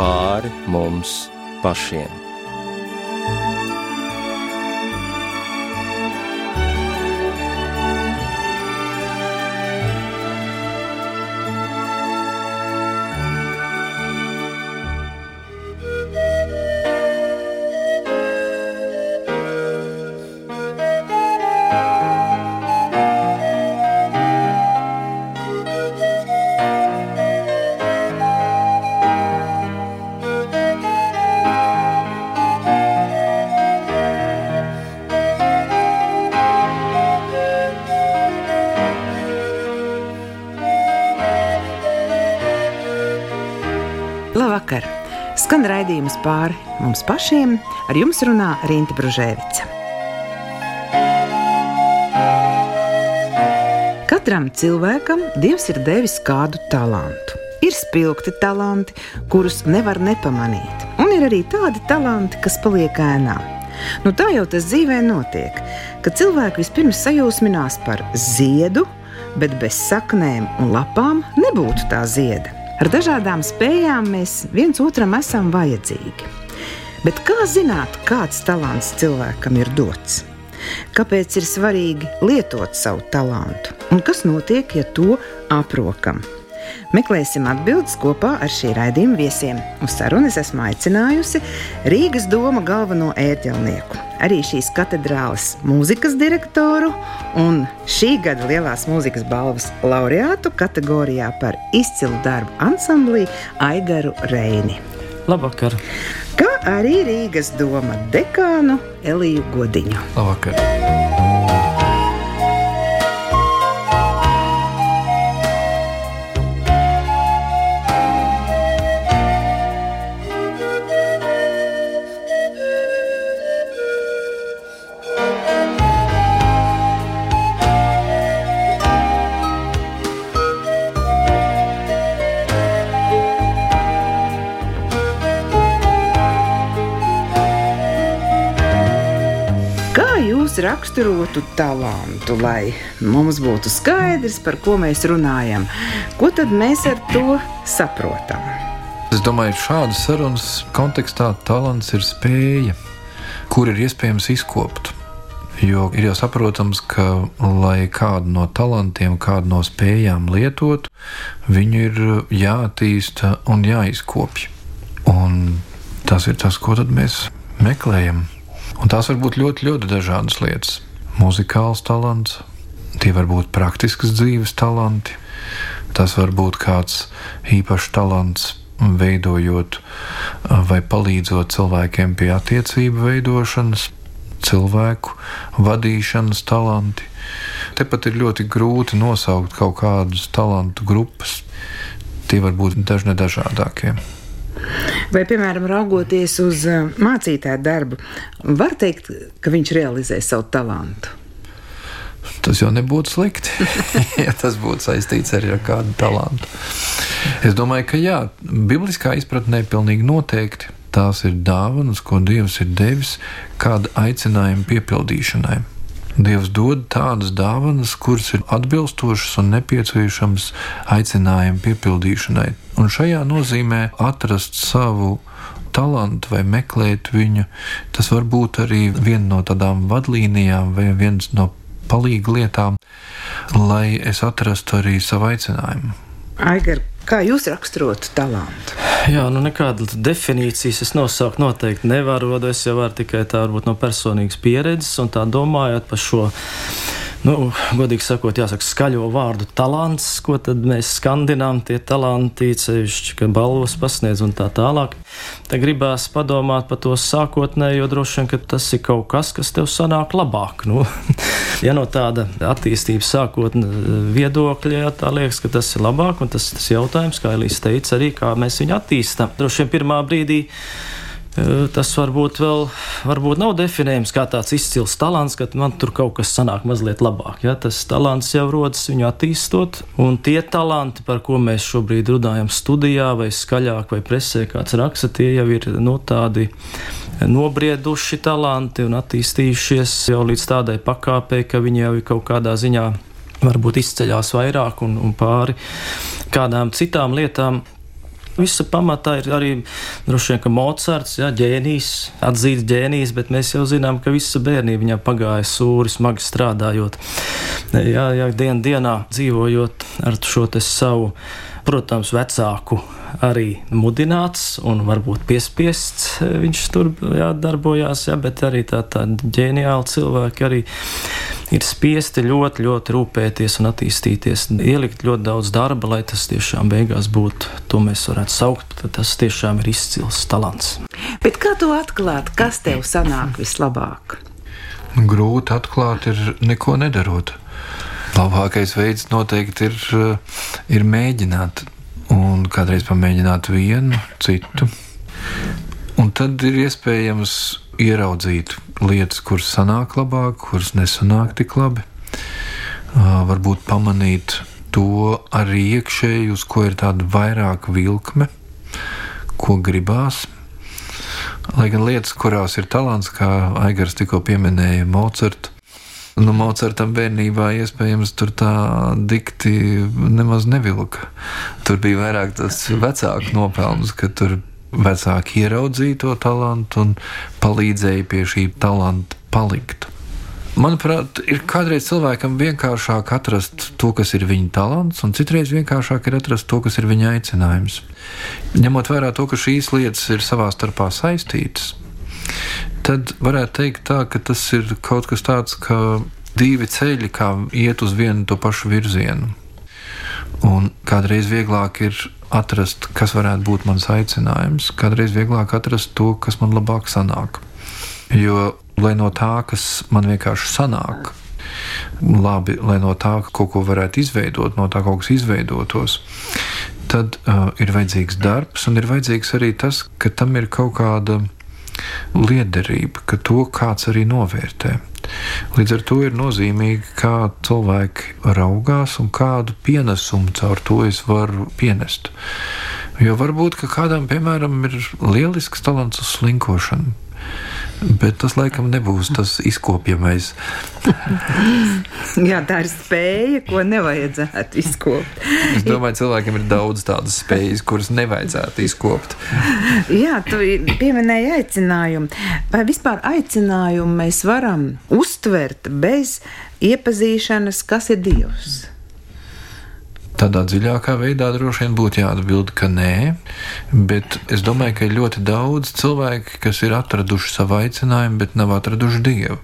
pāri mums pašiem. Raidījums pāri mums pašiem. Ar jums runā Rīta Brunēvica. Katram cilvēkam Dievs ir devis kādu talantu. Ir spilgti talanti, kurus nevar nepamanīt, un ir arī tādi talanti, kas paliek ēnā. Nu, tā jau tas dzīvē notiek, ka cilvēki vispirms sajūsminās par ziedu, bet bez saknēm un lapām nebūtu tā zieda. Ar dažādām spējām mēs viens otram esam vajadzīgi. Bet kā zināt, kāds talants cilvēkam ir dots? Kāpēc ir svarīgi lietot savu talantu? Un kas notiek, ja to aprokam? Meklēsim atbildes kopā ar šī raidījuma viesiem. Uz sarunu es esmu aicinājusi Rīgas doma galveno ērģelnieku, arī šīs katedrāles mūzikas direktoru un šī gada lielās mūzikas balvas laureātu kategorijā par izcilu darbu ansamblī Aigaru Reini. Labvakar! Kā arī Rīgas doma dekānu Eliju Godiņu. Labvakar! Raksturotu talantu, lai mums būtu skaidrs, par ko mēs runājam? Ko tad mēs ar to saprotam? Es domāju, ka šādas sarunas kontekstā talants ir spēja, kur ir iespējams izkopt. Jo ir jau saprotams, ka, lai kādu no talantiem, kādu no spējām lietotu, viņu ir jāattīsta un jāizkopj. Un tas ir tas, ko mēs meklējam. Un tās var būt ļoti, ļoti dažādas lietas. Mūzikāls talants, tie var būt praktisks dzīves talanti, tas var būt kāds īpašs talants, veidojot vai palīdzot cilvēkiem pie attiecību veidošanas, cilvēku vadīšanas talanti. Tepat ir ļoti grūti nosaukt kaut kādus talantu grupas. Tie var būt dažne dažādākie. Vai, piemēram, raugoties uz uh, mācītāju darbu, var teikt, ka viņš realizē savu talantu? Tas jau nebūtu slikti, ja tas būtu saistīts arī ar kādu talantu. Es domāju, ka jā, bibliskā izpratnē pilnīgi noteikti tās ir dāvanas, ko Dievs ir devis kāda aicinājuma piepildīšanai. Dievs dod tādas dāvanas, kuras ir atbilstošas un nepieciešamas aicinājuma piepildīšanai. Un šajā nozīmē atrast savu talantu vai meklēt viņu, tas var būt arī viena no tādām vadlīnijām vai viens no palīga lietām, lai es atrastu arī savu aicinājumu. Aigar, kā jūs raksturotu talantu? Jā, nu nekādas definīcijas es nosaukt noteikti nevaru. Es jau varu tikai tā varbūt no personīgas pieredzes un tā domājot par šo. Nu, godīgi sakot, jāsaka, skaļo vārdu talants, ko tad mēs skandinām, tie talanti, ceļšķi, ka balvas pasniedz un tā tālāk. Te gribās padomāt par to sākotnējo, jo droši vien, ka tas ir kaut kas, kas tev sanāk labāk. Nu, ja no tāda attīstības sākotnē viedokļa, jā, tā liekas, ka tas ir labāk, un tas ir jautājums, kā Elīze teica, arī kā mēs viņu attīstām. Droši vien pirmā brīdī Tas varbūt vēl varbūt nav definējams kā tāds izcils talants, ka man tur kaut kas sanāk mazliet labāk. Ja? Tas talants jau rodas viņu attīstot, un tie talanti, par ko mēs šobrīd runājam studijā, vai skaļāk, vai presē, kāds raksta, tie jau ir no nu, tādi nobrieduši talanti un attīstījušies jau līdz tādai pakāpei, ka viņi jau ir kaut kādā ziņā varbūt izceļās vairāk un, un pāri kādām citām lietām. Visa pamatā ir arī droši vien, ka Mocards, jā, ģēnijs, atzīts ģēnijs, bet mēs jau zinām, ka visa bērnība viņam pagāja sūri, smagi strādājot. Jā, jā, dien dienā dzīvojot ar šo savu, protams, vecāku arī mudināts un varbūt piespiests viņš tur jā, darbojās, jā, bet arī tā, tā ģeniāli cilvēki arī ir spiesti ļoti, ļoti rūpēties un attīstīties, ielikt ļoti daudz darba, lai tas tiešām beigās būtu, to mēs varētu saukt, ka tas tiešām ir izcils talants. Bet kā to atklāt, kas tev sanāk vislabāk? Grūti atklāt ir neko nedarot. Labākais veids noteikti ir, ir mēģināt un kādreiz pamēģināt vienu, citu. Un tad ir iespējams ieraudzīt lietas, kuras sanāk labāk, kuras nesanāk tik labi. Uh, varbūt pamanīt to arī iekšēji, uz ko ir tāda vairāk vilkme, ko gribās. Lai gan lietas, kurās ir talants, kā Aigars tikko pieminēja Mocartu, Nu, Mocartam bērnībā iespējams tur tā dikti nemaz nevilka. Tur bija vairāk tas vecāku nopelns, ka tur vecāki ieraudzīja to talantu un palīdzēja pie šī talanta palikt. Manuprāt, ir kādreiz cilvēkam vienkāršāk atrast to, kas ir viņa talants, un citreiz vienkāršāk ir atrast to, kas ir viņa aicinājums. Ņemot vērā to, ka šīs lietas ir savā starpā saistītas, tad varētu teikt tā, ka tas ir kaut kas tāds, ka divi ceļi, kā iet uz vienu to pašu virzienu. Un kādreiz vieglāk ir atrast, kas varētu būt mans aicinājums, kādreiz vieglāk atrast to, kas man labāk sanāk. Jo, lai no tā, kas man vienkārši sanāk, labi, lai no tā kaut ko varētu izveidot, no tā kaut kas izveidotos, tad uh, ir vajadzīgs darbs, un ir vajadzīgs arī tas, ka tam ir kaut kāda liederība, ka to kāds arī novērtē. Līdz ar to ir nozīmīgi, kā cilvēki raugās un kādu pienesumu caur to es varu pienest. Jo varbūt kādam, piemēram, ir lielisks talants uz slinkošanu. Bet tas laikam nebūs tas izkopjamais. Jā, tā ir spēja, ko nevajadzētu izkopt. Es domāju, cilvēkiem ir daudz tādas spējas, kuras nevajadzētu izkopt. Jā, tu pieminēji aicinājumu. Vai vispār aicinājumu mēs varam uztvert bez iepazīšanas, kas ir Dievs? Tādā dziļākā veidā droši vien būtu jāatbild, ka nē, bet es domāju, ka ir ļoti daudz cilvēku, kas ir atraduši savu aicinājumu, bet nav atraduši dievu.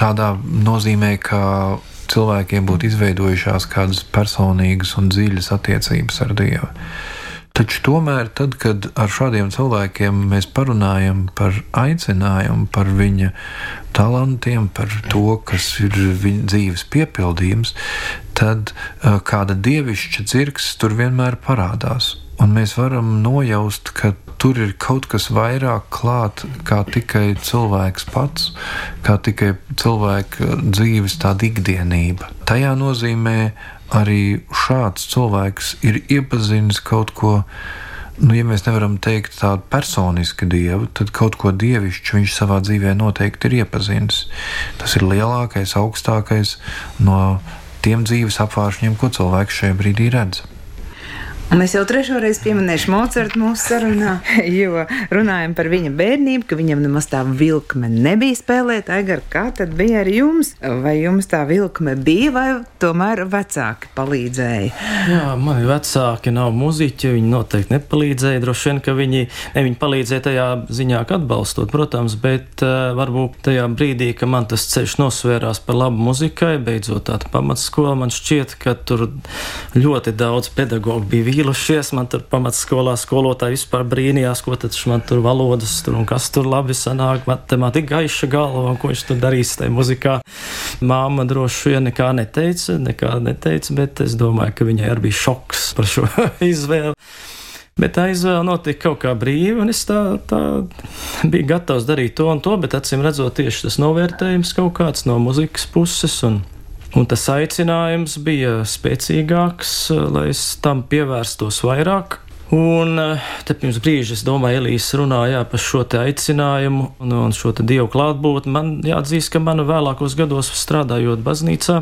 Tādā nozīmē, ka cilvēkiem būtu izveidojušās kādas personīgas un dziļas attiecības ar dievu. Taču tomēr, tad, kad ar šādiem cilvēkiem mēs parunājam par aicinājumu, par viņa talantiem, par to, kas ir viņa dzīves piepildījums, tad uh, kāda dievišķa dzirks tur vienmēr parādās. Un mēs varam nojaust, ka tur ir kaut kas vairāk klāt kā tikai cilvēks pats, kā tikai cilvēka dzīves tāda ikdienība. Tajā nozīmē arī šāds cilvēks ir iepazinis kaut ko. Nu, ja mēs nevaram teikt tādu personisku dievu, tad kaut ko dievišķu viņš savā dzīvē noteikti ir iepazinis. Tas ir lielākais, augstākais no tiem dzīves apvāršņiem, ko cilvēks šajā brīdī redz. Un es jau trešo reizi pieminēšu Mocartu mūsu sarunā, jo runājam par viņa bērnību, ka viņam nemaz tā vilkme nebija spēlēt. Aigar, kā tad bija ar jums? Vai jums tā vilkme bija, vai tomēr vecāki palīdzēja? Jā, mani vecāki nav muziķi, viņi noteikti nepalīdzēja. Droši vien, ka viņi, ne, viņi palīdzēja tajā ziņā, atbalstot, protams, bet uh, varbūt tajā brīdī, kad man tas ceļš nosvērās par labu muzikai, beidzot tāda pamatskola, man šķiet, ka tur ļoti daudz pedagoģu bija vīri vīlušies. Man tur pamatskolā skolotāji vispār brīnījās, ko tad man tur valodas tur un kas tur labi sanāk. Matemātika gaiša galva un ko viņš tur darīs tajā muzikā. Māma droši vien nekā neteica, nekā neteica, bet es domāju, ka viņai arī bija šoks par šo izvēli. Bet tā izvēle notika kaut kā brīvi, un es tā, tā biju gatavs darīt to un to, bet acīm redzot, tieši tas novērtējums kaut kāds no muzikas puses. Un, Un tas aicinājums bija spēcīgāks, lai es tam pievērstos vairāk. Un eh, te pirms brīža, es domāju, Elīze runāja par šo aicinājumu un, un šo dievu klātbūtni. Man jāatzīst, ka man vēlākos gados strādājot baznīcā,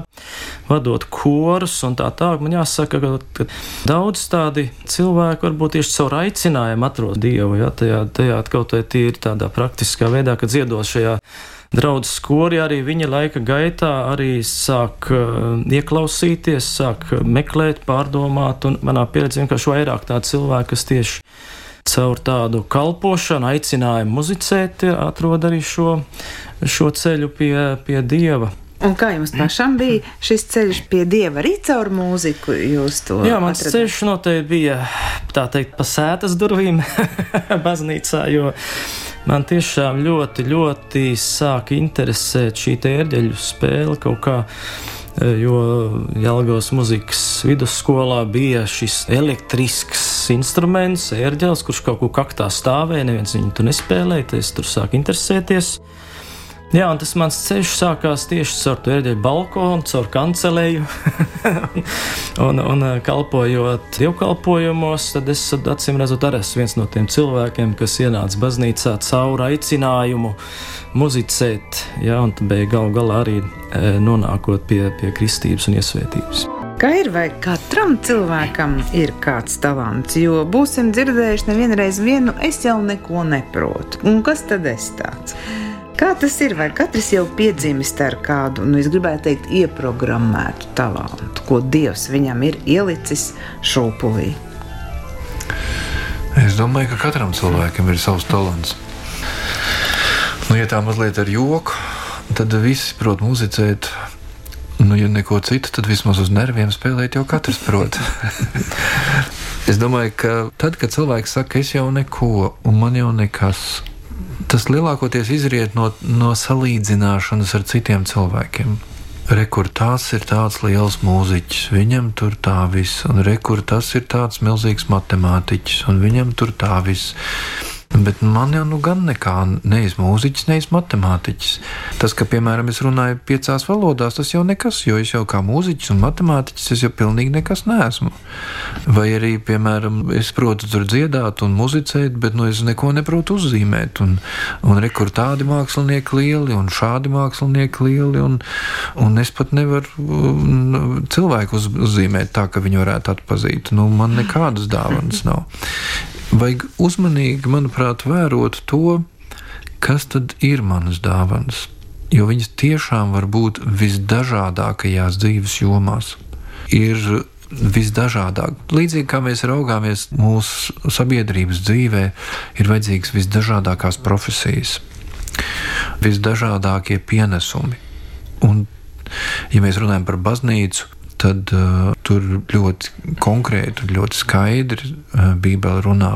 vadot korus un tā tālāk. Man jāsaka, ka, ka daudz tādi cilvēki varbūt tieši caur aicinājumu atrod Dievu, ja tajā, tajā kaut vai tīri tādā praktiskā veidā, kad dziedos šajā draudzes skori arī viņa laika gaitā arī sāk uh, ieklausīties, sāk meklēt, pārdomāt, un manā pieredzē vienkārši vairāk tādu cilvēku, kas tieši caur tādu kalpošanu, aicinājumu muzicēt, atrod arī šo, šo ceļu pie, pie Dieva. Un kā jums pašam bija šis ceļš pie dieva arī caur mūziku? Jā, mans atradāt? ceļš noteikti bija tā teikt pa sētas durvīm baznīcā, jo man tiešām ļoti, ļoti sāk interesēt šī ērģeļu spēle kaut kā. E, jo Jālgājas muzikas vidusskolā bija šis elektrisks instruments, ērģelis, kurš kaut kur kaktā stāvēja. Neviens viņu tur nespēlēja, es tur sāku interesēties. Jā, un tas mans ceļš sākās tieši caur to ērģeļu balkonu, caur kancelēju. un, un eh, kalpojot dievkalpojumos, tad es acīm redzot, arī esmu viens no tiem cilvēkiem, kas ienāca baznīcā caur aicinājumu muzicēt. Jā, un beig gal galā arī e, nonākot pie, pie kristības un iesvētības. Kā ir, vai katram cilvēkam ir kāds talants? Jo būsim dzirdējuši nevienreiz vienu, es jau neko neprotu. Un kas tad es tāds? Kā tas ir? Vai katrs jau piedzimis ar kādu, nu, es gribētu teikt, ieprogrammētu talantu, ko Dievs viņam ir ielicis šūpulī? Es domāju, ka katram cilvēkam ir savs talants. Nu, ja tā mazliet ar joku, tad visi prot muzicēt. Nu, ja neko citu, tad vismaz uz nerviem spēlēt jau katrs prot. es domāju, ka tad, kad cilvēks saka, es jau neko, un man jau nekas, tas lielākoties izriet no, no salīdzināšanas ar citiem cilvēkiem. Rekur tas ir tāds liels mūziķis, viņam tur tā viss, un rekur tas ir tāds milzīgs matemātiķis, un viņam tur tā viss. Bet man jau nu gan nekā neiz mūziķis, neiz matemātiķis. Tas, ka, piemēram, es runāju piecās valodās, tas jau nekas, jo es jau kā mūziķis un matemātiķis, es jau pilnīgi nekas neesmu. Vai arī, piemēram, es protu tur dziedāt un muzicēt, bet nu, es neko neprotu uzzīmēt. Un, un rekur tādi mākslinieki lieli un šādi mākslinieki lieli, un, un es pat nevaru um, cilvēku uz, uzzīmēt tā, ka viņi varētu atpazīt. Nu, man nekādas dāvanas nav. Vajag uzmanīgi, manuprāt, vērot to, kas tad ir manas dāvanas, jo viņas tiešām var būt visdažādākajās dzīves jomās. Ir visdažādāk. Līdzīgi kā mēs raugāmies mūsu sabiedrības dzīvē, ir vajadzīgas visdažādākās profesijas, visdažādākie pienesumi. Un, ja mēs runājam par baznīcu, tad uh, tur ļoti konkrēti un ļoti skaidri uh, Bībele runā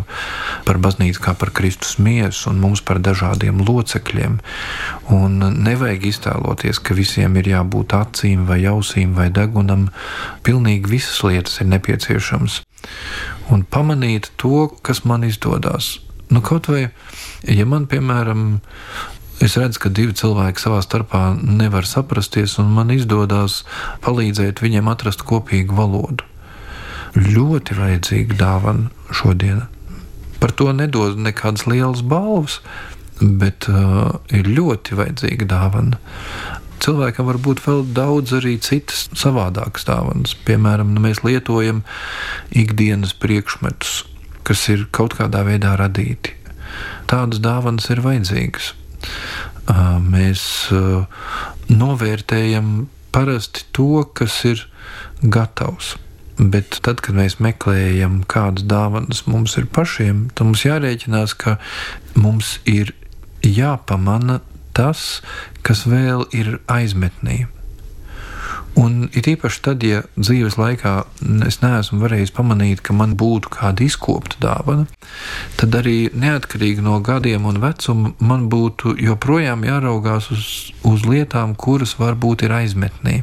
par baznīcu kā par Kristus miesu un mums par dažādiem locekļiem. Un nevajag iztēloties, ka visiem ir jābūt acīm vai ausīm vai degunam. Pilnīgi visas lietas ir nepieciešamas. Un pamanīt to, kas man izdodas. Nu, kaut vai, ja man, piemēram, Es redzu, ka divi cilvēki savā starpā nevar saprasties, un man izdodas palīdzēt viņiem atrast kopīgu valodu. Ļoti vajadzīga dāvana šodien. Par to nedod nekādas lielas balvas, bet uh, ir ļoti vajadzīga dāvana. Cilvēkam var būt vēl daudz arī citas savādākas dāvanas. Piemēram, nu, mēs lietojam ikdienas priekšmetus, kas ir kaut kādā veidā radīti. Tādas dāvanas ir vajadzīgas mēs novērtējam parasti to, kas ir gatavs. Bet tad, kad mēs meklējam, kādas dāvanas mums ir pašiem, tad mums jārēķinās, ka mums ir jāpamana tas, kas vēl ir aizmetnī. Un ir īpaši tad, ja dzīves laikā es neesmu varējis pamanīt, ka man būtu kāda izkopta dāvana, tad arī neatkarīgi no gadiem un vecuma man būtu joprojām jāraugās uz, uz lietām, kuras varbūt ir aizmetnī.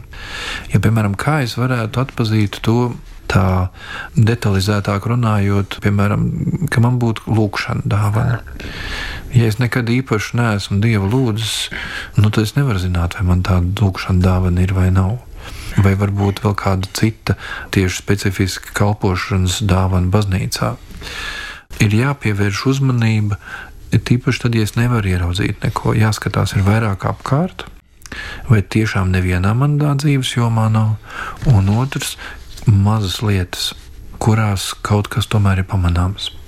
Ja, piemēram, kā es varētu atpazīt to, tā detalizētāk runājot, piemēram, ka man būtu lūkšana dāvana. Ja es nekad īpaši neesmu Dieva lūdzis, nu, tad es nevaru zināt, vai man tāda lūkšana dāvana ir vai nav vai varbūt vēl kāda cita tieši specifiska kalpošanas dāvana baznīcā. Ir jāpievērš uzmanība, tīpaši tad, ja es nevaru ieraudzīt neko, jāskatās ir vairāk apkārt. vai tiešām nevienā manā dzīves jomā nav, un otrs - mazas lietas, kurās kaut kas tomēr ir pamanāms.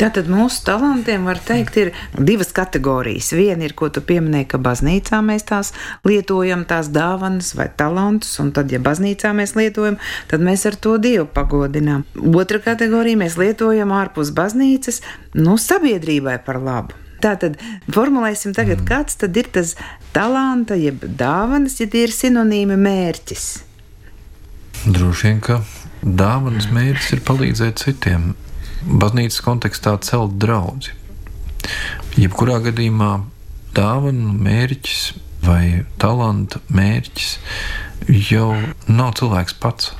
Tātad mūsu talantiem var teikt, ir divas kategorijas. Viena ir, ko tu pieminēji, ka baznīcā mēs tās lietojam, tās dāvanas vai talantus, un tad, ja baznīcā mēs lietojam, tad mēs ar to Dievu pagodinām. Otra kategorija mēs lietojam ārpus baznīcas, nu, sabiedrībai par labu. Tātad formulēsim tagad, mm. kāds tad ir tas talanta, jeb dāvanas, ja tie ir sinonīmi mērķis. Droši vien, ka dāvanas mērķis ir palīdzēt citiem baznīcas kontekstā celt draugu. Jebkurā gadījumā dāvana mērķis vai talanta mērķis jau nav cilvēks pats.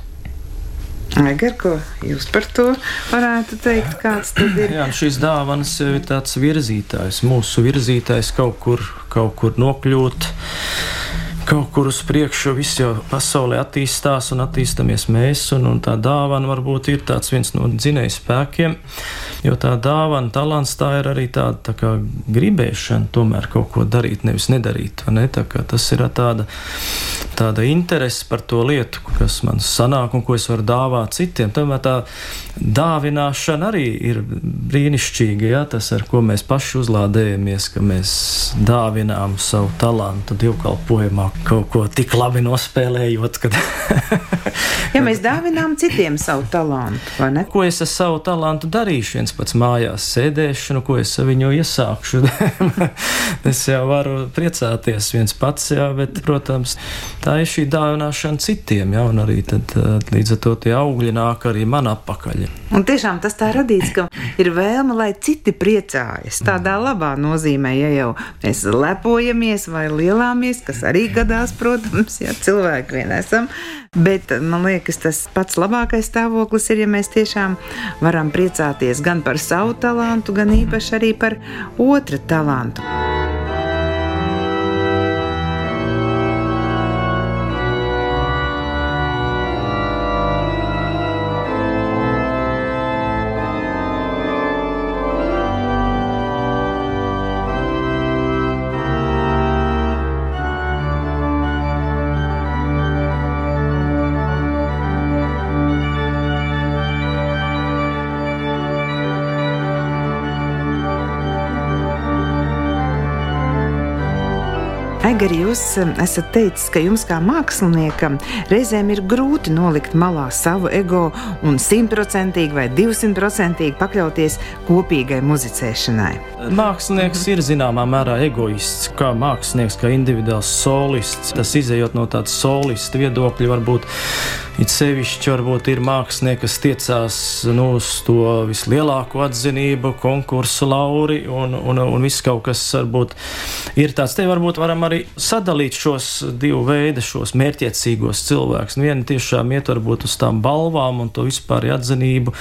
Egar, ko jūs par to varētu teikt? Kāds tad ir? Jā, šīs dāvanas ir tāds virzītājs, mūsu virzītājs kaut kur, kaut kur nokļūt kaut kur uz priekšu, viss jau pasaulē attīstās un attīstāmies mēs, un, un tā dāvana varbūt ir tāds viens no dzinēju spēkiem, jo tā dāvana, talants tā ir arī tāda tā kā gribēšana tomēr kaut ko darīt, nevis nedarīt. Ne? Tā tas ir tāda, tāda interese par to lietu, kas man sanāk un ko es varu dāvāt citiem. Tomēr tā dāvināšana arī ir brīnišķīga, ja? tas, ar ko mēs paši uzlādējamies, ka mēs dāvinām savu talantu dievkalpojumā kaut ko tik labi nospēlējot. Kad ja mēs dāvinām citiem savu talantu, vai ne? Ko es ar savu talantu darīšu? viens pats mājās sēdēšu, nu, ko es ar viņu iesākšu? es jau varu priecāties viens pats, jā, bet, protams, tā ir šī dāvināšana citiem, jā, un arī tad, līdz ar to tie augļi nāk arī man apakaļ. Un tiešām tas tā radīts, ka ir vēlme, lai citi priecājas. Tādā labā nozīmē, ja jau mēs lepojamies vai lielāmies, kas arī gadās gadās, protams, ja cilvēki vien esam. Bet man liekas, tas pats labākais stāvoklis ir, ja mēs tiešām varam priecāties gan par savu talantu, gan īpaši arī par otra talantu. Aigari, jūs esat teicis, ka jums kā māksliniekam reizēm ir grūti nolikt malā savu ego un simtprocentīgi vai divsimtprocentīgi pakļauties kopīgai muzicēšanai. Mākslinieks ir zināmā mērā egoists, kā mākslinieks, kā individuāls solists. Tas izējot no tādas solista viedokļa, varbūt It sevišķi varbūt ir mākslinieki, kas tiecās nu, uz to vislielāko atzinību, konkursu lauri un, un, un viss kaut kas varbūt ir tāds. Te varbūt varam arī sadalīt šos divu veidu, šos mērķiecīgos cilvēkus. Nu, viena tiešām iet varbūt uz tām balvām un to vispār atzinību,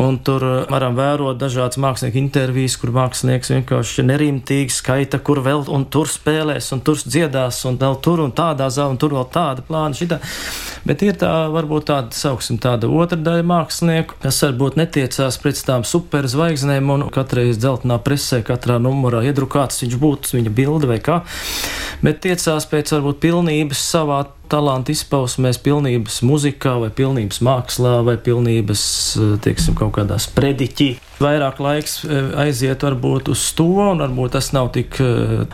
un tur varam vērot dažādas mākslinieku intervijas, kur mākslinieks vienkārši nerimtīgi skaita, kur vēl un tur spēlēs, un tur dziedās, un vēl tur un tādā zālē, un tur vēl tāda plāna. Šitā. Bet ir tā varbūt tāda, sauksim, tāda otra daļa mākslinieku, kas varbūt netiecās pret tām superzvaigznēm un katreiz dzeltenā presē, katrā numurā iedrukāts viņš būtu, viņa bilde vai kā, bet tiecās pēc varbūt pilnības savā talantu izpausmēs, pilnības muzikā, vai pilnības mākslā, vai pilnības, teiksim, kaut kādā sprediķī. Vairāk laiks e, aiziet varbūt uz to, un varbūt tas nav tik e,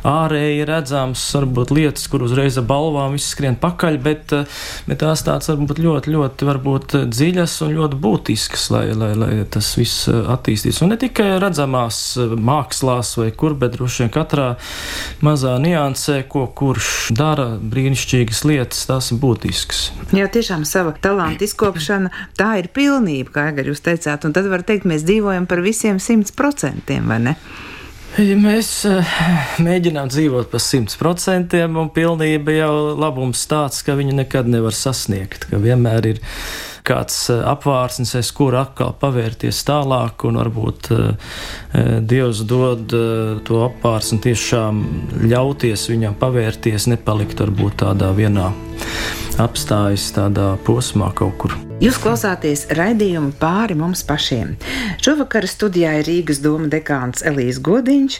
ārēji redzams, varbūt lietas, kur uzreiz ar balvām viss skrien pakaļ, bet, e, bet tās tāds varbūt ļoti, ļoti varbūt dziļas un ļoti būtiskas, lai, lai, lai tas viss attīstītos. Un ne tikai redzamās mākslās vai kur, bet droši vien katrā mazā niansē, ko kurš dara brīnišķīgas lietas, tās ir būtiskas. Jā, tiešām sava talanta izkopšana, tā ir pilnība, kā jūs teicāt, un tad var teikt, mēs dzīvojam par visiem simt procentiem, vai ne? Ja mēs uh, mēģinām dzīvot par simt procentiem, un pilnība jau labums tāds, ka viņu nekad nevar sasniegt, ka vienmēr ir kāds eh, apvārsnis, aiz kura atkal pavērties tālāk, un varbūt uh, Dievs dod to apvārsni tiešām ļauties viņam pavērties, nepalikt varbūt tādā vienā apstājas tādā posmā kaut kur. Jūs klausāties raidījumu pāri mums pašiem. Šovakar studijā ir Rīgas doma dekāns Elīs Godiņš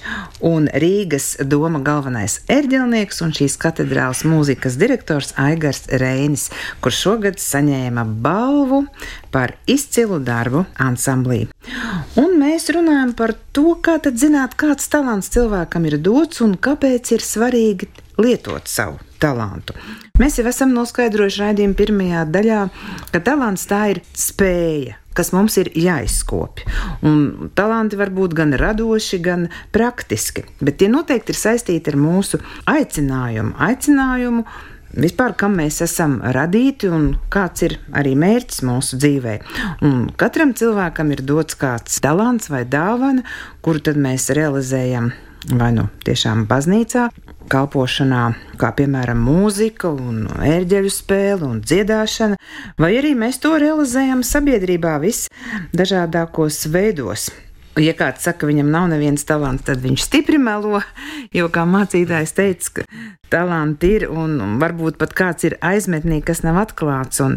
un Rīgas doma galvenais ērģelnieks un šīs katedrāls mūzikas direktors Aigars Reinis, kurš šogad saņēma balvu par izcilu darbu ansamblī. Un mēs runājam par to, kā tad zināt, kāds talants cilvēkam ir dots un kāpēc ir svarīgi lietot savu talantu. Mēs jau esam noskaidrojuši raidījuma pirmajā daļā, ka talants tā ir spēja, kas mums ir jāizkopja. Un talanti var būt gan radoši, gan praktiski, bet tie noteikti ir saistīti ar mūsu aicinājumu. aicinājumu Vispār, kam mēs esam radīti un kāds ir arī mērķis mūsu dzīvē. Un katram cilvēkam ir dots kāds talants vai dāvana, kuru tad mēs realizējam vai nu tiešām baznīcā, kalpošanā, kā piemēram mūzika, un ērģeļu spēle un dziedāšana, vai arī mēs to realizējam sabiedrībā visdažādākos veidos. Ja kāds saka, ka viņam nav nevienas talants, tad viņš stipri melo. Jo, kā mācītājs teica, ka talanti ir un varbūt pat kāds ir aizmetnī, kas nav atklāts. Un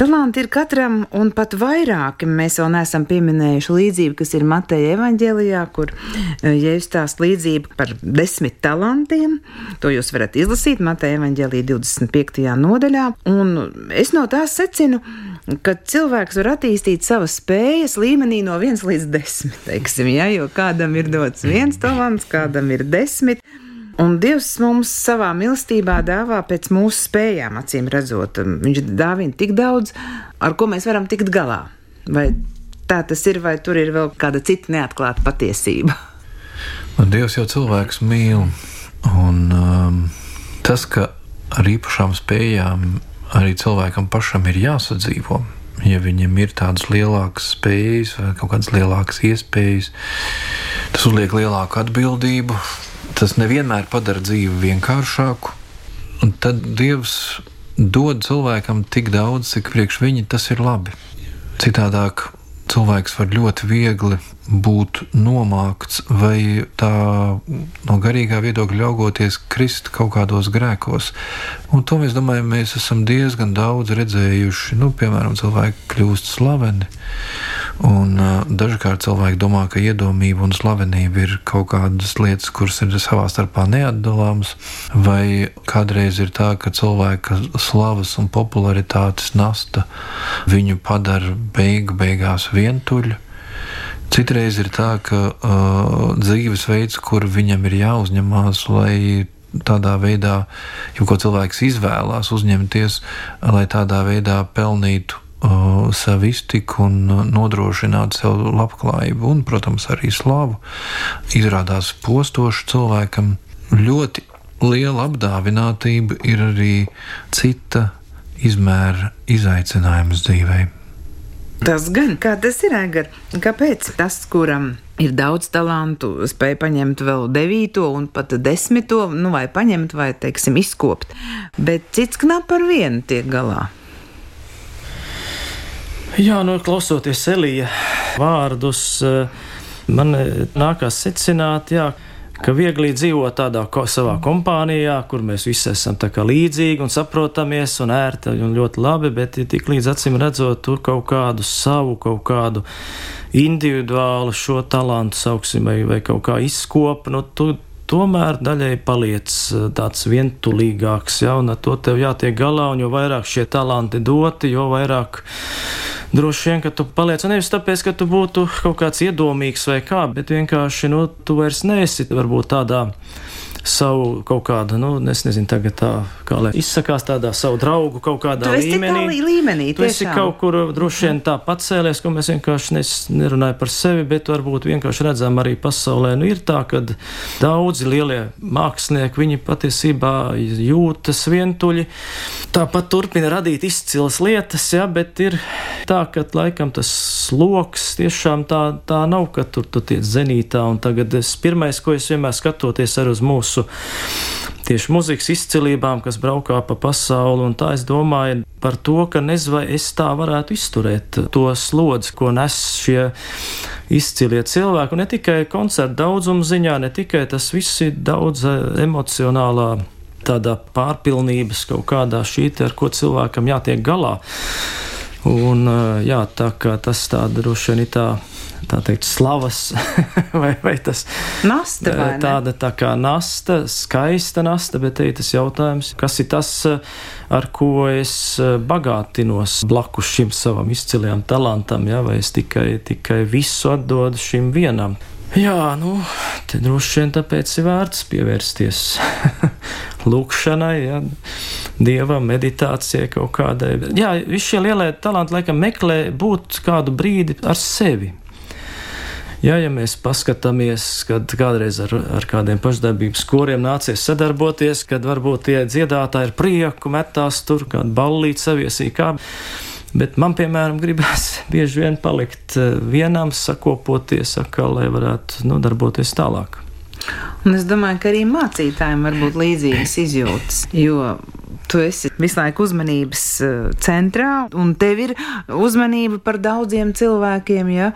talanti ir katram un pat vairāki. Mēs vēl neesam pieminējuši līdzību, kas ir Mateja evaņģēlijā, kur e, iestās līdzība par desmit talantiem. To jūs varat izlasīt Mateja evaņģēlijā 25. nodaļā. Un es no tās secinu, ka cilvēks var attīstīt savas spējas līmenī no 1 līdz 10. Teiksim, ja, jo kādam ir dots viens talants, kādam ir desmit. Un Dievs mums savā mīlestībā dāvā pēc mūsu spējām, acīm redzot. Viņš dāvina tik daudz, ar ko mēs varam tikt galā. Vai tā tas ir, vai tur ir vēl kāda cita neatklāta patiesība? Un Dievs jau cilvēks mīl. Un um, tas, ka ar īpašām spējām arī cilvēkam pašam ir jāsadzīvo. Ja viņam ir tādas lielākas spējas vai kaut kādas lielākas iespējas, tas uzliek lielāku atbildību. Tas nevienmēr padara dzīvi vienkāršāku. Un tad Dievs dod cilvēkam tik daudz, cik priekš viņa tas ir labi. Citādāk cilvēks var ļoti viegli būt nomākts vai tā no garīgā viedokļa ļaugoties krist kaut kādos grēkos. Un to mēs domājam, mēs esam diezgan daudz redzējuši. Nu, piemēram, cilvēki kļūst slaveni. Un, uh, dažkārt cilvēki domā, ka iedomība un slavenība ir kaut kādas lietas, kuras ir savā starpā neatdalāmas, vai kādreiz ir tā, ka cilvēka slavas un popularitātes nasta viņu padara beigu beigās vientuļu. Citreiz ir tā, ka uh, dzīvesveids, kur viņam ir jāuzņemās, lai tādā veidā, jo ko cilvēks izvēlās uzņemties, lai tādā veidā pelnītu uh, savu iztiku un nodrošināt sev labklājību un, protams, arī slavu, izrādās postošu cilvēkam. Ļoti liela apdāvinātība ir arī cita izmēra izaicinājums dzīvei. Tas gan, kā tas ir, Agar, kāpēc tas, kuram ir daudz talantu, spēja paņemt vēl devīto un pat desmito, nu vai paņemt vai, teiksim, izkopt, bet cits knap ar vienu tiek galā. Jā, nu, klausoties Elija vārdus, eh, man eh, nākās secināt, jā, ka viegli dzīvot tādā ko, savā kompānijā, kur mēs visi esam līdzīgi un saprotamies un ērti un ļoti labi, bet ja tik līdz acīm redzot tur kaut kādu savu, kaut kādu individuālu šo talantu, sauksim, vai, vai kaut kā izkopu, nu, tu, tomēr daļai paliec eh, tāds vientulīgāks, ja, un ar to tev jātiek galā, un jo vairāk šie talanti doti, jo vairāk droši vien, ka tu paliec. Nevis tāpēc, ka tu būtu kaut kāds iedomīgs vai kā, bet vienkārši, nu, tu vairs neesi varbūt tādā savu kaut kādu, nu, es nezinu, tagad tā, kā lai izsakās tādā savu draugu kaut kādā tu līmenī. Tā līmenī tu esi kaut kur droši vien tā pacēlies, ko mēs vienkārši nes, nerunājam par sevi, bet varbūt vienkārši redzam arī pasaulē. Nu, ir tā, ka daudzi lielie mākslinieki, viņi patiesībā jūtas vientuļi. Tāpat turpina radīt izcilas lietas, ja, bet ir tā, ka laikam tas sloks tiešām tā, tā nav, ka tur tu tiec zenītā. Un tagad es pirmais, ko es vienmēr skatoties ar uz mūsu mūsu tieši muzikas izcilībām, kas braukā pa pasauli. Tā es domāju par to, ka nezinu, vai es tā varētu izturēt to slodzi, ko nes šie izcilie cilvēki. Un ne tikai koncertu daudzuma ziņā, ne tikai tas viss ir daudz eh, emocionālā. Tādā pārpilnības kaut kādā šī te, ar ko cilvēkam jātiek galā. Un, eh, jā, tā kā tas tā droši vien ir tā tā teikt, slavas, vai, vai tas nasta, vai tāda tā kā nasta, skaista nasta, bet te ir tas jautājums, kas ir tas, ar ko es bagātinos blakus šim savam izcilajam talantam, ja, vai es tikai, tikai visu atdodu šim vienam. Jā, nu, te droši vien tāpēc ir vērts pievērsties lūkšanai, ja, dievam, meditācijai kaut kādai. Jā, visi šie lielie talanti laikam meklē būt kādu brīdi ar sevi. Jā, ja mēs paskatāmies, kad kādreiz ar, ar kādiem pašdarbības koriem nācies sadarboties, kad varbūt tie dziedātāji ir prieku metās tur, kādu ballīti saviesī kā. Bet man, piemēram, gribās bieži vien palikt eh, vienam, sakopoties, atkal, lai varētu nu, darboties tālāk. Un es domāju, ka arī mācītājiem var būt līdzīgas izjūtas, jo tu esi visu laiku uzmanības eh, centrā, un tev ir uzmanība par daudziem cilvēkiem, ja,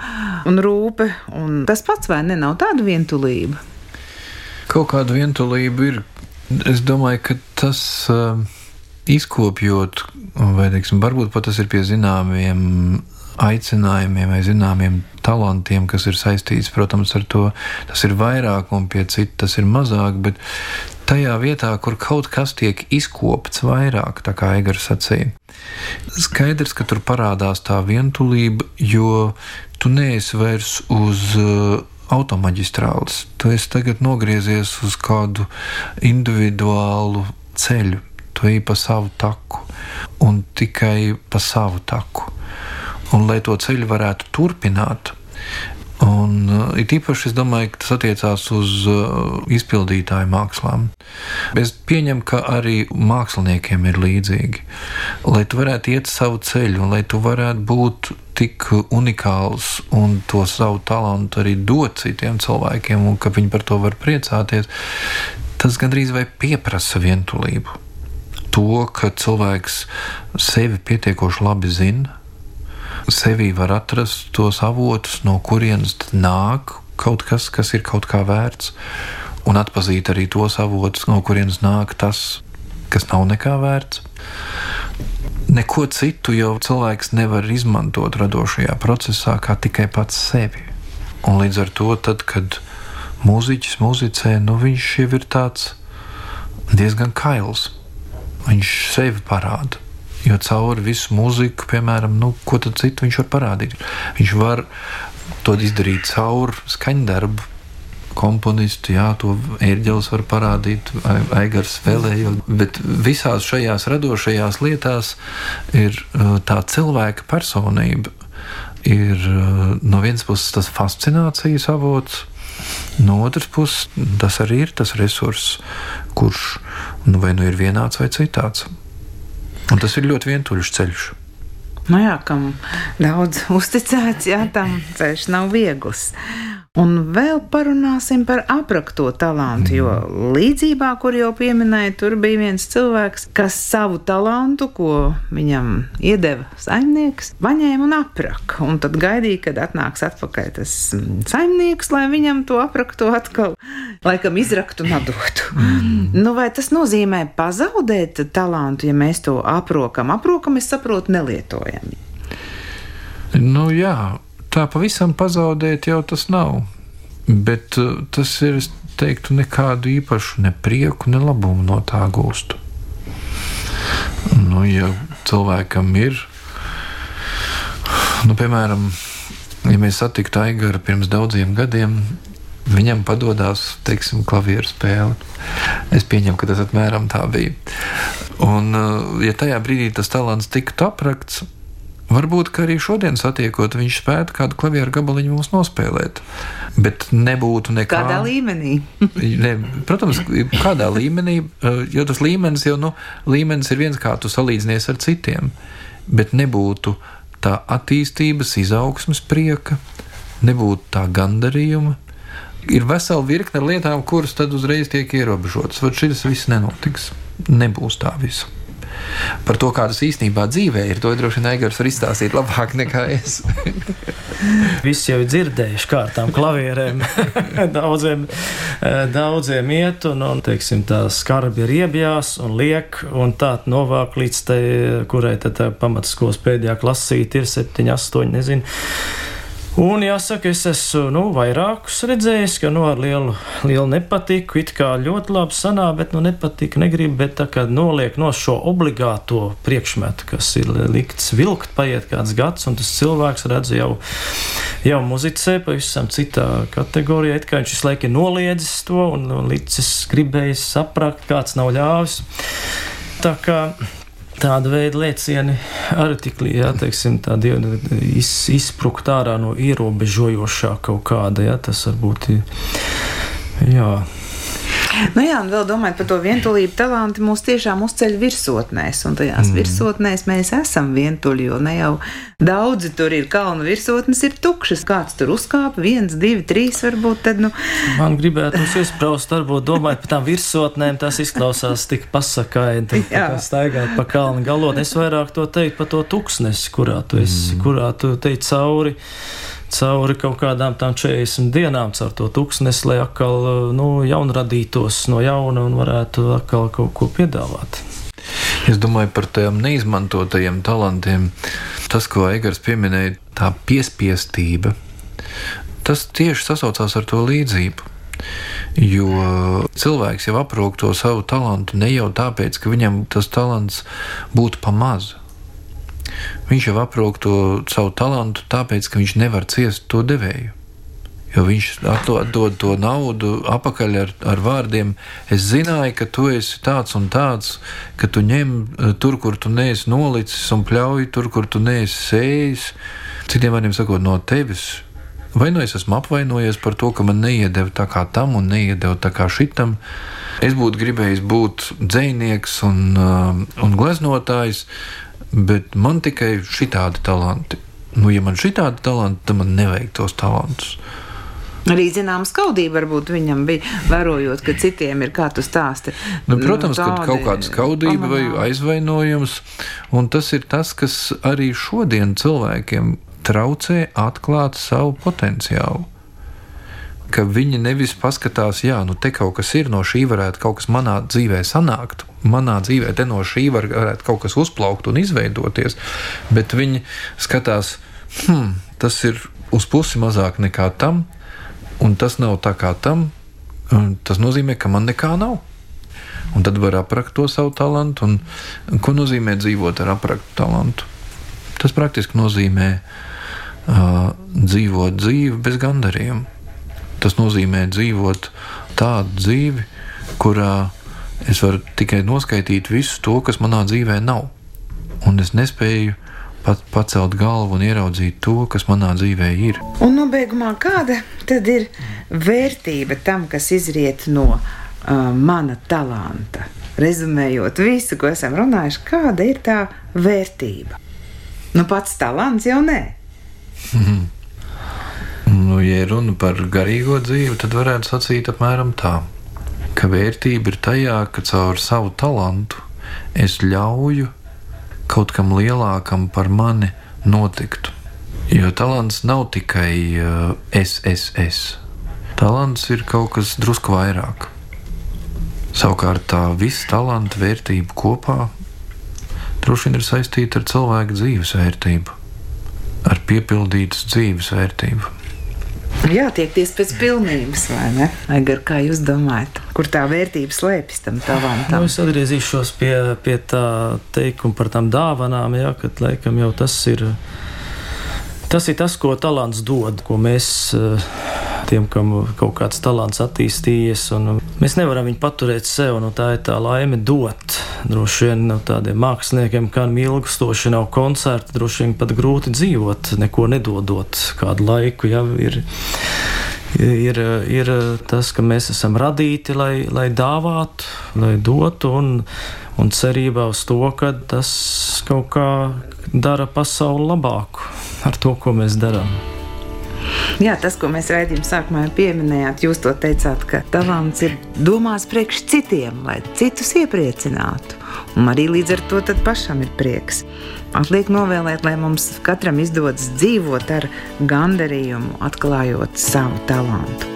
un rūpe. Un tas pats vai ne, nav tāda vientulība? Kaut kāda vientulība ir. Es domāju, ka tas. Uh izkopjot, vai teiksim, varbūt pat tas ir pie zināmiem aicinājumiem vai zināmiem talantiem, kas ir saistīts, protams, ar to. Tas ir vairāk, un pie citas tas ir mazāk, bet tajā vietā, kur kaut kas tiek izkopts vairāk, tā kā Eigars sacīja, skaidrs, ka tur parādās tā vientulība, jo tu neesi vairs uz uh, automaģistrāles. Tu esi tagad nogriezies uz kādu individuālu ceļu tu ej pa savu taku un tikai pa savu taku. Un, lai to ceļu varētu turpināt, Un uh, it īpaši es domāju, ka tas attiecās uz uh, izpildītāju mākslām. Es pieņemu, ka arī māksliniekiem ir līdzīgi. Lai tu varētu iet savu ceļu, un lai tu varētu būt tik unikāls un to savu talantu arī dot citiem cilvēkiem, un ka viņi par to var priecāties, tas gandrīz vai pieprasa vientulību to, ka cilvēks sevi pietiekoši labi zina, sevī var atrast tos avotus, no kurienes nāk kaut kas, kas ir kaut kā vērts, un atpazīt arī tos avotus, no kurienes nāk tas, kas nav nekā vērts. Neko citu jau cilvēks nevar izmantot radošajā procesā, kā tikai pats sevi. Un līdz ar to, tad, kad mūziķis muzicē, nu viņš jau ir tāds diezgan kails. Viņš sevi parāda. Jo cauri visu mūziku, piemēram, nu, ko citu viņš var parādīt. Viņš var to izdarīt cauri skaņdarbu. Komponistu, jā, to ērģelis var parādīt, aigars vēlējot, bet visās šajās radošajās lietās ir uh, tā cilvēka personība. Ir uh, no vienas puses tas fascinācijas avots, No otras puses, tas arī ir tas resurss, kurš nu, vai nu ir vienāds vai citāds. Un tas ir ļoti vientuļš ceļš. Nu jā, kam daudz uzticēts, jā, tam ceļš nav viegls. Un vēl parunāsim par aprakto talantu, jo līdzībā, kur jau pieminēja, tur bija viens cilvēks, kas savu talantu, ko viņam iedeva saimnieks, paņēma un apraka. Un tad gaidīja, kad atnāks atpakaļ tas saimnieks, lai viņam to apraktu atkal, laikam izraktu un atdotu. Mm. Nu, vai tas nozīmē pazaudēt talantu, ja mēs to aprokam? Aprokam, es saprotu, nelietojami. Nu, jā, tā pavisam pazaudēt jau tas nav. Bet uh, tas ir, es teiktu, nekādu īpašu ne prieku, ne labumu no tā gūstu. Nu, ja cilvēkam ir, nu, piemēram, ja mēs satiktu Aigaru pirms daudziem gadiem, viņam padodas, teiksim, klavieru spēle. Es pieņemu, ka tas apmēram tā bija. Un, uh, ja tajā brīdī tas talants tiktu aprakts, Varbūt, ka arī šodien satiekot, viņš spētu kādu klavieru gabaliņu mums nospēlēt. Bet nebūtu nekā. Kādā līmenī? ne, protams, kādā līmenī, eh, jo tas līmenis jau, nu, līmenis ir viens, kā tu salīdzinies ar citiem. Bet nebūtu tā attīstības, izaugsmas prieka, nebūtu tā gandarījuma. Ir vesela virkne lietām, kuras tad uzreiz tiek ierobežotas. Vai šis viss nenotiks? Nebūs tā visa. Par to, kādas īstenībā dzīvē ir, to droši vien Eigars var izstāstīt labāk nekā es. Visi jau ir dzirdējuši kā ar tām klavierēm. daudziem, eh, daudziem iet, un, un teiksim, tā skarbi ir iebjās un liek, un tā novāk līdz tai, kurai tad pamatskolas pēdējā klasīte ir 7, 8, nezinu. Un jāsaka, es esmu nu, vairākus redzējis, ka nu, ar lielu, lielu nepatiku, it kā ļoti labi sanā, bet nu, nepatīk, negribu, bet tā kā noliek no šo obligāto priekšmetu, kas ir likts vilkt, paiet kāds gads, un tas cilvēks redz jau, jau muzicē pavisam citā kategorijā, it kā viņš visu laiku ir noliedzis to un, un licis gribējis saprakt, kāds nav ļāvis. Tā kā Tāda veida lēcieni arī tik tādi iz, izsprukt ārā no ierobežojošā kaut kāda, ja tas varbūt ir. Jā. Nu jā, un vēl domājot par to vientulību, talanti mūs tiešām uzceļ virsotnēs, un tajās mm. virsotnēs mēs esam vientuļi, jo ne jau daudzi tur ir kalnu virsotnes, ir tukšas. Kāds tur uzkāpa, viens, divi, trīs varbūt. Tad, nu... Man gribētos izpraust, varbūt domājot par tām virsotnēm, tas izklausās tik pasakaini, kā staigāt pa kalnu galot. Es vairāk to teiktu par to tuksnesi, kurā tu esi, mm. kurā tu teici cauri cauri kaut kādām tām 40 dienām, caur to tūkstnesi, lai atkal nu, jaunradītos no jauna un varētu atkal kaut ko piedāvāt. Es domāju par tiem neizmantotajiem talantiem. Tas, ko Eigars pieminēja, tā piespiestība, tas tieši sasaucās ar to līdzību. Jo cilvēks jau aprūp to savu talantu ne jau tāpēc, ka viņam tas talants būtu pa mazu Viņš jau aprūk to savu talantu, tāpēc, ka viņš nevar ciest to devēju. Jo viņš atdod to naudu atpakaļ ar, ar vārdiem. Es zināju, ka tu esi tāds un tāds, ka tu ņem eh, tur, kur tu neesi nolicis, un pļauj tur, kur tu neesi sējis. Citiem vārdiem sakot, no tevis. Vai nu es esmu apvainojies par to, ka man neiedeva tā kā tam un neiedeva tā kā šitam. Es būtu gribējis būt dzinieks un, uh, un gleznotājs, bet man tikai šitādi talanti. Nu, ja man šitādi talanti, tad man nevajag tos talantus. Arī zināms, skaudība varbūt viņam bija, vērojot, ka citiem ir kā tu stāsti. Nu, protams, nu, ka kaut kāda skaudība vai aizvainojums, un tas ir tas, kas arī šodien cilvēkiem traucē atklāt savu potenciālu ka viņi nevis paskatās, jā, nu te kaut kas ir, no šī varētu kaut kas manā dzīvē sanākt, manā dzīvē te no šī var, varētu kaut kas uzplaukt un izveidoties, bet viņi skatās, hmm, tas ir uz pusi mazāk nekā tam, un tas nav tā kā tam, tas nozīmē, ka man nekā nav. Un tad var aprakt to savu talantu, un, un ko nozīmē dzīvot ar apraktu talantu? Tas praktiski nozīmē uh, dzīvot dzīvi bez gandarījuma Tas nozīmē dzīvot tādu dzīvi, kurā es varu tikai noskaidrot visu to, kas manā dzīvē nav. Un es nespēju pat pacelt galvu un ieraudzīt to, kas manā dzīvē ir. Un nobeigumā kāda tad ir vērtība tam, kas izriet no uh, mana talanta? Rezumējot visu, ko esam runājuši, kāda ir tā vērtība? Nu, pats talants jau nē. Nu, ja runa par garīgo dzīvi, tad varētu sacīt apmēram tā, ka vērtība ir tajā, ka caur savu talantu es ļauju kaut kam lielākam par mani notikt. Jo talants nav tikai uh, es, es, es. Talants ir kaut kas drusku vairāk. Savukārt tā visa talanta vērtība kopā droši vien ir saistīta ar cilvēka dzīves vērtību, ar piepildītas dzīves vērtību. Jātiekties pēc pilnības, vai ne? Agar, kā jūs domājat, kur tā vērtība slēpjas tam tavam? Tam? Nu, es atgriezīšos pie, pie tā teikuma par tām dāvanām, jā, kad laikam jau tas ir. Tas ir tas, ko talants dod, ko mēs tiem, kam kaut kāds talants attīstījies. Mēs nevaram viņu paturēt sev, nu, tā ir tā laime dot. Droši vien no tādiem māksliniekiem, kā ilgstoši nav koncerti, droši vien pat grūti dzīvot, neko nedodot kādu laiku. Ja, ir, ir, ir tas, ka mēs esam radīti, lai, lai dāvātu, lai dotu, un, un cerībā uz to, ka tas kaut kā dara pasauli labāku ar to, ko mēs darām. Jā, tas, ko mēs raidījuma sākumā pieminējāt, jūs to teicāt, ka talants ir domās priekš citiem, lai citus iepriecinātu. Un arī līdz ar to pašam ir prieks. Atliek novēlēt, lai mums katram izdodas dzīvot ar gandarījumu, atklājot savu talantu.